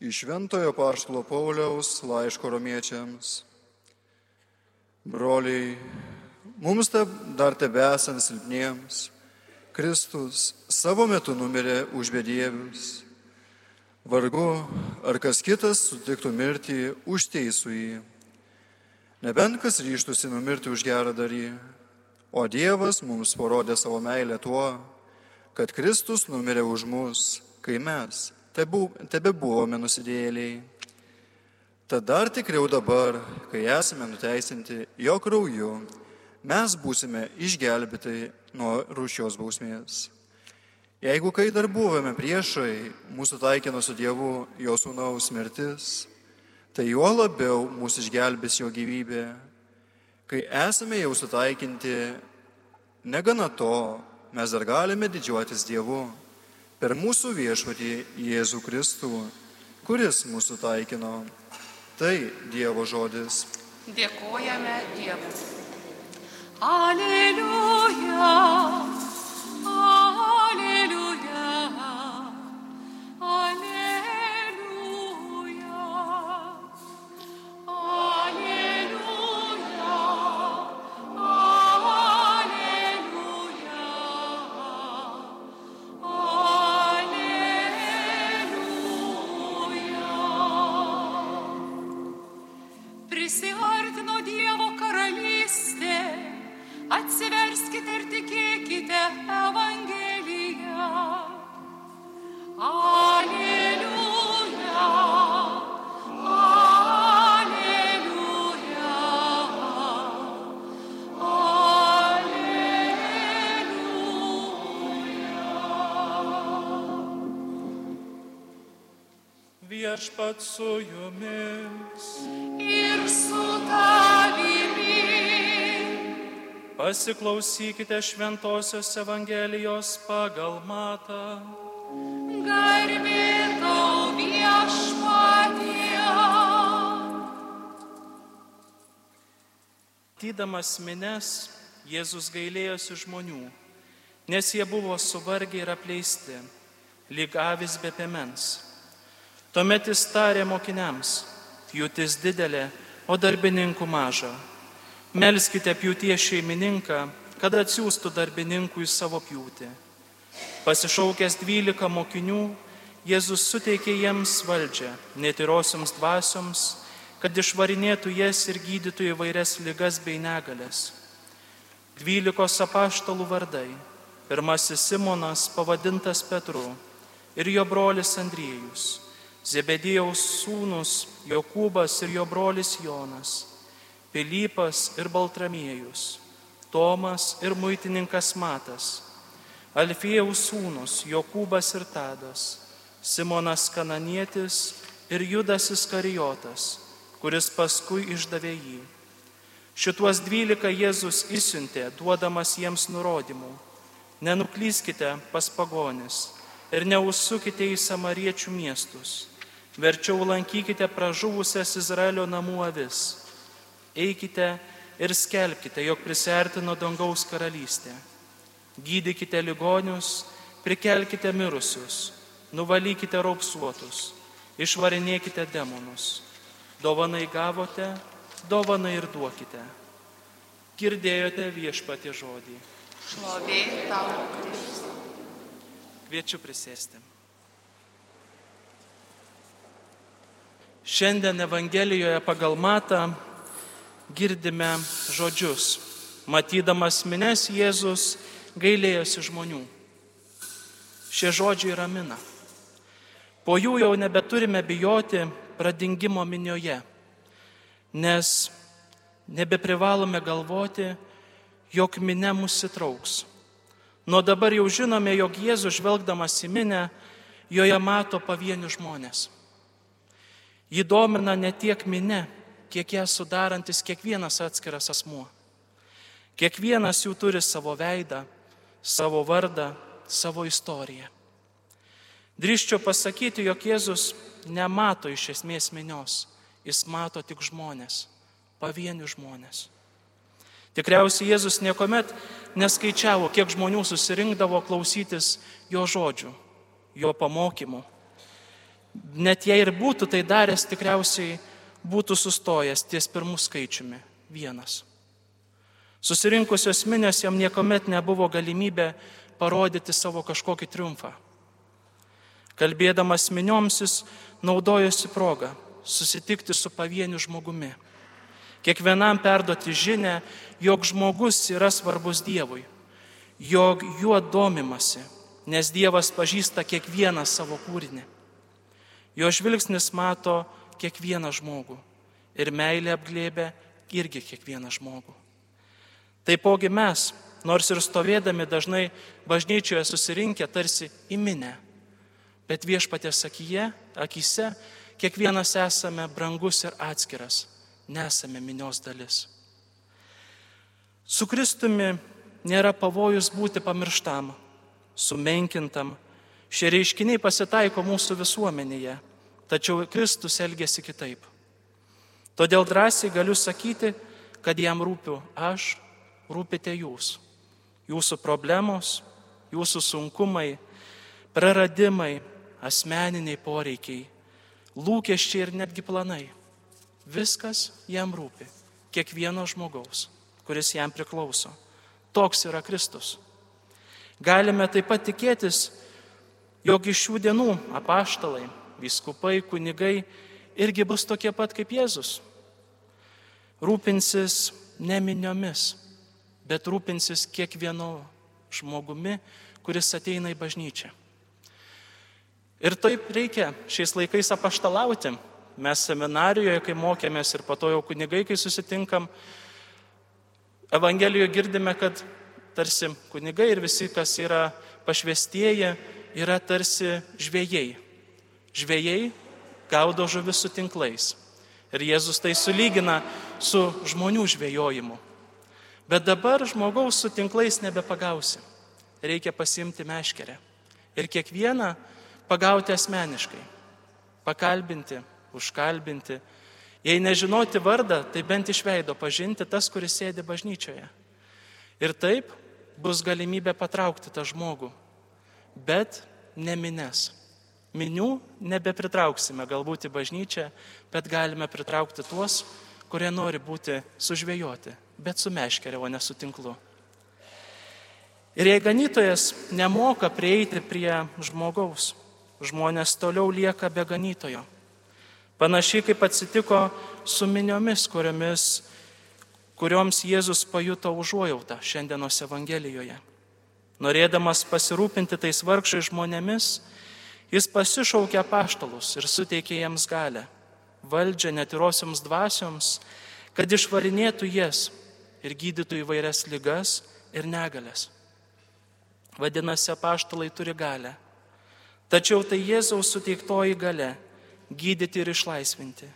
Iš Šventojo Paštalo Pauliaus laiško romiečiams. Broliai, mums dar tebesant silpniems, Kristus savo metu numirė už bedievius. Vargu, ar kas kitas sutiktų mirti už teisų jį. Nebent kas ryštųsi numirti už gerą darį. O Dievas mums parodė savo meilę tuo, kad Kristus numirė už mus, kai mes tebe buvome nusidėliai. Tad dar tikriau dabar, kai esame nuteisinti jo krauju, mes būsime išgelbėti nuo rūšios bausmės. Jeigu kai dar buvome priešai, mūsų taikino su Dievu jo sūnaus mirtis, tai juo labiau mūsų išgelbės jo gyvybė. Kai esame jau sutaikinti, negana to, mes dar galime didžiuotis Dievu per mūsų viešpatį Jėzų Kristų, kuris mūsų taikino. Tai Dievo žodis. Dėkojame Dievui. Aleliuja. Viešpat su jumis. Ir su tavimi. Pasiklausykite Šventojios Evangelijos pagal matą. Garbė tau viešpatie. Tydamas mines, Jėzus gailėjosi žmonių, nes jie buvo suvargę ir apleisti, lyg avis be piemens. Tuomet jis tarė mokiniams, pjūtis didelė, o darbininkų maža. Melskite pjūties šeimininką, kad atsiųstų darbininkų į savo pjūtį. Pasišaukęs dvylika mokinių, Jėzus suteikė jiems valdžią, netyrosioms dvasioms, kad išvarinėtų jas ir gydytų įvairias lygas bei negalės. Dvylikos apaštalų vardai. Pirmasis Simonas, pavadintas Petru, ir jo brolis Andriejus Zebedėjaus sūnus Jokūbas ir jo brolis Jonas, Pilypas ir Baltramiejus, Tomas ir muitininkas Matas, Alfėjaus sūnus Jokūbas ir Tadas, Simonas Kananietis ir Judas Iskarijotas, kuris paskui išdavė jį. Šituos dvylika Jėzus įsiuntė, duodamas jiems nurodymų. Nenuklyskite pas pagonis ir neužsukite į samariečių miestus Verčiau lankykite pražuvusias Izraelio namų avis. Eikite ir skelbkite, jog prisertino dangaus karalystė. Gydykite ligonius, prikelkite mirusius, nuvalykite raupsuotus, išvarinėkite demonus. Dovanai gavote, dovanai ir duokite. Girdėjote viešpatį žodį. Šlovė tau, Kristus. Kviečiu prisėsti. Šiandien Evangelijoje pagal matą girdime žodžius. Matydamas mines Jėzus gailėjosi žmonių. Šie žodžiai ramina. Po jų jau nebeturime bijoti pradingimo minioje, nes nebeprivalome galvoti, jog minė mus įtrauks. Nuo dabar jau žinome, jog Jėzus žvelgdamas į minę, joje mato pavienių žmonės. Jį domina ne tiek minė, kiek ją sudarantis kiekvienas atskiras asmuo. Kiekvienas jų turi savo veidą, savo vardą, savo istoriją. Drįščiau pasakyti, jog Jėzus nemato iš esmės minios, jis mato tik žmonės, pavienių žmonės. Tikriausiai Jėzus niekuomet neskaičiavo, kiek žmonių susirinkdavo klausytis jo žodžių, jo pamokymų. Net jei ir būtų tai daręs, tikriausiai būtų sustojęs ties pirmų skaičiumi - vienas. Susirinkusios minios jam niekuomet nebuvo galimybė parodyti savo kažkokį triumfą. Kalbėdamas minioms jis naudojosi progą susitikti su pavieniu žmogumi. Kiekvienam perduoti žinę, jog žmogus yra svarbus Dievui, jog juo domimasi, nes Dievas pažįsta kiekvieną savo kūrinį. Jo žvilgsnis mato kiekvieną žmogų ir meilė apglėbė irgi kiekvieną žmogų. Taipogi mes, nors ir stovėdami dažnai bažnyčioje susirinkę tarsi įminę, bet viešpatės akyje, akise kiekvienas esame brangus ir atskiras, nesame minios dalis. Su Kristumi nėra pavojus būti pamirštam, sumenkintam. Šie reiškiniai pasitaiko mūsų visuomenėje, tačiau Kristus elgesi kitaip. Todėl drąsiai galiu sakyti, kad jam rūpiu aš, rūpite jūs. Jūsų problemos, jūsų sunkumai, praradimai, asmeniniai poreikiai, lūkesčiai ir netgi planai. Viskas jam rūpi. Kiekvieno žmogaus, kuris jam priklauso. Toks yra Kristus. Galime taip pat tikėtis, jog iš šių dienų apaštalai, viskupai, kunigai irgi bus tokie pat kaip Jėzus. Rūpinsis ne miniomis, bet rūpinsis kiekvienu žmogumi, kuris ateina į bažnyčią. Ir taip reikia šiais laikais apaštalauti. Mes seminarijoje, kai mokėmės ir po to jau kunigai, kai susitinkam, Evangelijoje girdime, kad tarsi kunigai ir visi, kas yra pašvestieji, yra tarsi žvėjai. Žvėjai gaudo žuvis su tinklais. Ir Jėzus tai sulygina su žmonių žvėjojimu. Bet dabar žmogaus su tinklais nebepagausi. Reikia pasimti meškerę. Ir kiekvieną pagauti asmeniškai. Pakalbinti, užkalbinti. Jei nežinoti vardą, tai bent iš veido pažinti tas, kuris sėdi bažnyčioje. Ir taip bus galimybė patraukti tą žmogų. Bet ne mines. Minių nebepritrauksime galbūt į bažnyčią, bet galime pritraukti tuos, kurie nori būti sužvėjoti, bet su meškerė, o ne su tinklu. Ir jei ganytojas nemoka prieiti prie žmogaus, žmonės toliau lieka be ganytojo. Panašiai kaip atsitiko su miniomis, kuriomis, kurioms Jėzus pajuto užuojautą šiandienos Evangelijoje. Norėdamas pasirūpinti tais vargšai žmonėmis, jis pasišaukė paštalus ir suteikė jiems galę, valdžią netirosioms dvasioms, kad išvarinėtų jas ir gydytų įvairias ligas ir negalės. Vadinasi, paštalai turi galę Tačiau tai Jėzaus suteiktoji gale - gydyti ir išlaisvinti.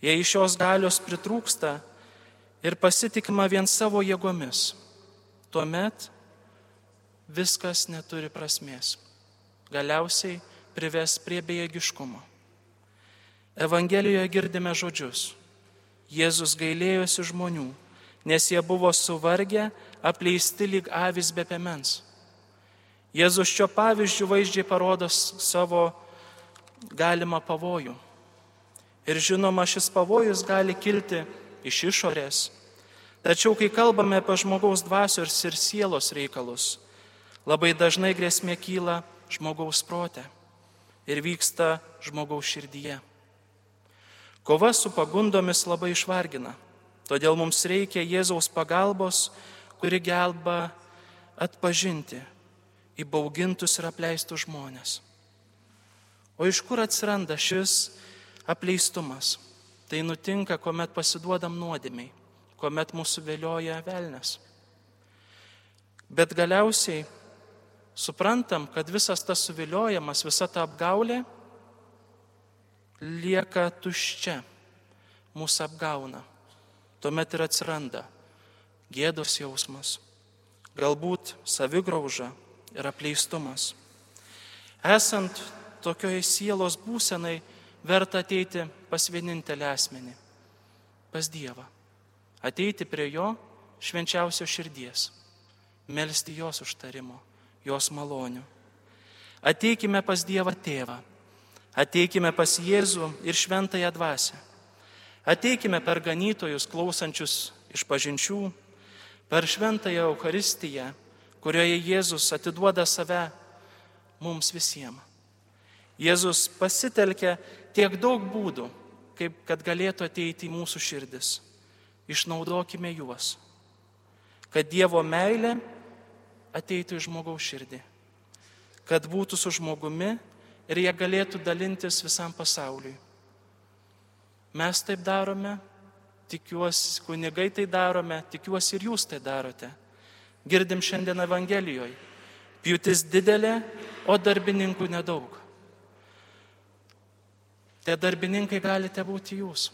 Jei iš šios galios pritrūksta ir pasitikima vien savo jėgomis, tuomet viskas neturi prasmės. Galiausiai prives prie bejėgiškumo. Evangelijoje girdime žodžius. Jėzus gailėjosi žmonių, nes jie buvo suvargę, apleisti lyg avis be pemens. Jėzus šio pavyzdžių vaizdžiai parodo savo galimą pavojų. Ir žinoma, šis pavojus gali kilti iš išorės. Tačiau, kai kalbame apie žmogaus dvasios ir sielos reikalus, labai dažnai grėsmė kyla žmogaus protė ir vyksta žmogaus širdyje. Kova su pagundomis labai išvargina, todėl mums reikia Jėzaus pagalbos, kuri gelba atpažinti įbaugintus ir apleistus žmonės. O iš kur atsiranda šis apleistumas? Tai nutinka, kuomet pasiduodam nuodėmiai, kuomet mūsų vėlioja velnės. Bet galiausiai suprantam, kad visas tas suviliojimas, visa ta apgaulė lieka tuščia, mūsų apgauna. Tuomet ir atsiranda gėdos jausmas, galbūt savigrauža, ir apleistumas. Esant tokioje sielos būsenai, verta ateiti pas vienintelį asmenį - pas Dievą. Ateiti prie Jo švenčiausio širdies, melstį jos užtarimo, jos malonių. Ateikime pas Dievą tėvą, Ateikime pas Jėzų ir šventąją dvasę. Ateikime per ganytojus klausančius iš pažinčių, per šventąją Eucharistiją, kurioje Jėzus atiduoda save mums visiems. Jėzus pasitelkia tiek daug būdų, kaip kad galėtų ateiti į mūsų širdis. Išnaudokime juos, kad Dievo meilė ateitų į žmogaus širdį, kad būtų su žmogumi ir jie galėtų dalintis visam pasauliui. Mes taip darome, tikiuosi, kunigai tai darome, tikiuosi ir jūs tai darote. Girdim šiandien Evangelijoje. Pjūtis didelė, o darbininkų nedaug. Tie darbininkai galite būti jūs.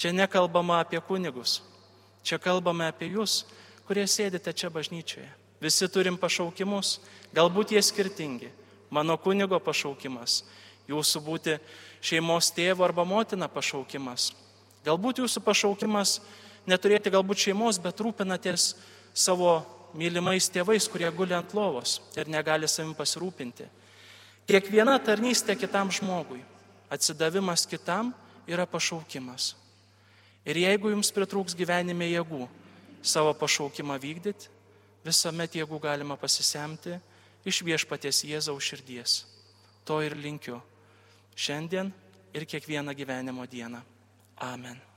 Čia nekalbama apie kunigus. Čia kalbame apie jūs, kurie sėdite čia bažnyčioje. Visi turim pašaukimus, galbūt jie skirtingi. Mano kunigo pašaukimas, jūsų būti šeimos tėvo arba motina pašaukimas. Galbūt jūsų pašaukimas neturėti galbūt šeimos, bet rūpinatės savo mylimais tėvais, kurie guli ant lovos ir negali savim pasirūpinti. Kiekviena tarnystė kitam žmogui, atsidavimas kitam yra pašaukimas. Ir jeigu jums pritrūks gyvenime jėgų savo pašaukimą vykdyti, visuomet jėgų galima pasisemti iš viešpaties Jėzaus širdies. To ir linkiu šiandien ir kiekvieną gyvenimo dieną. Amen.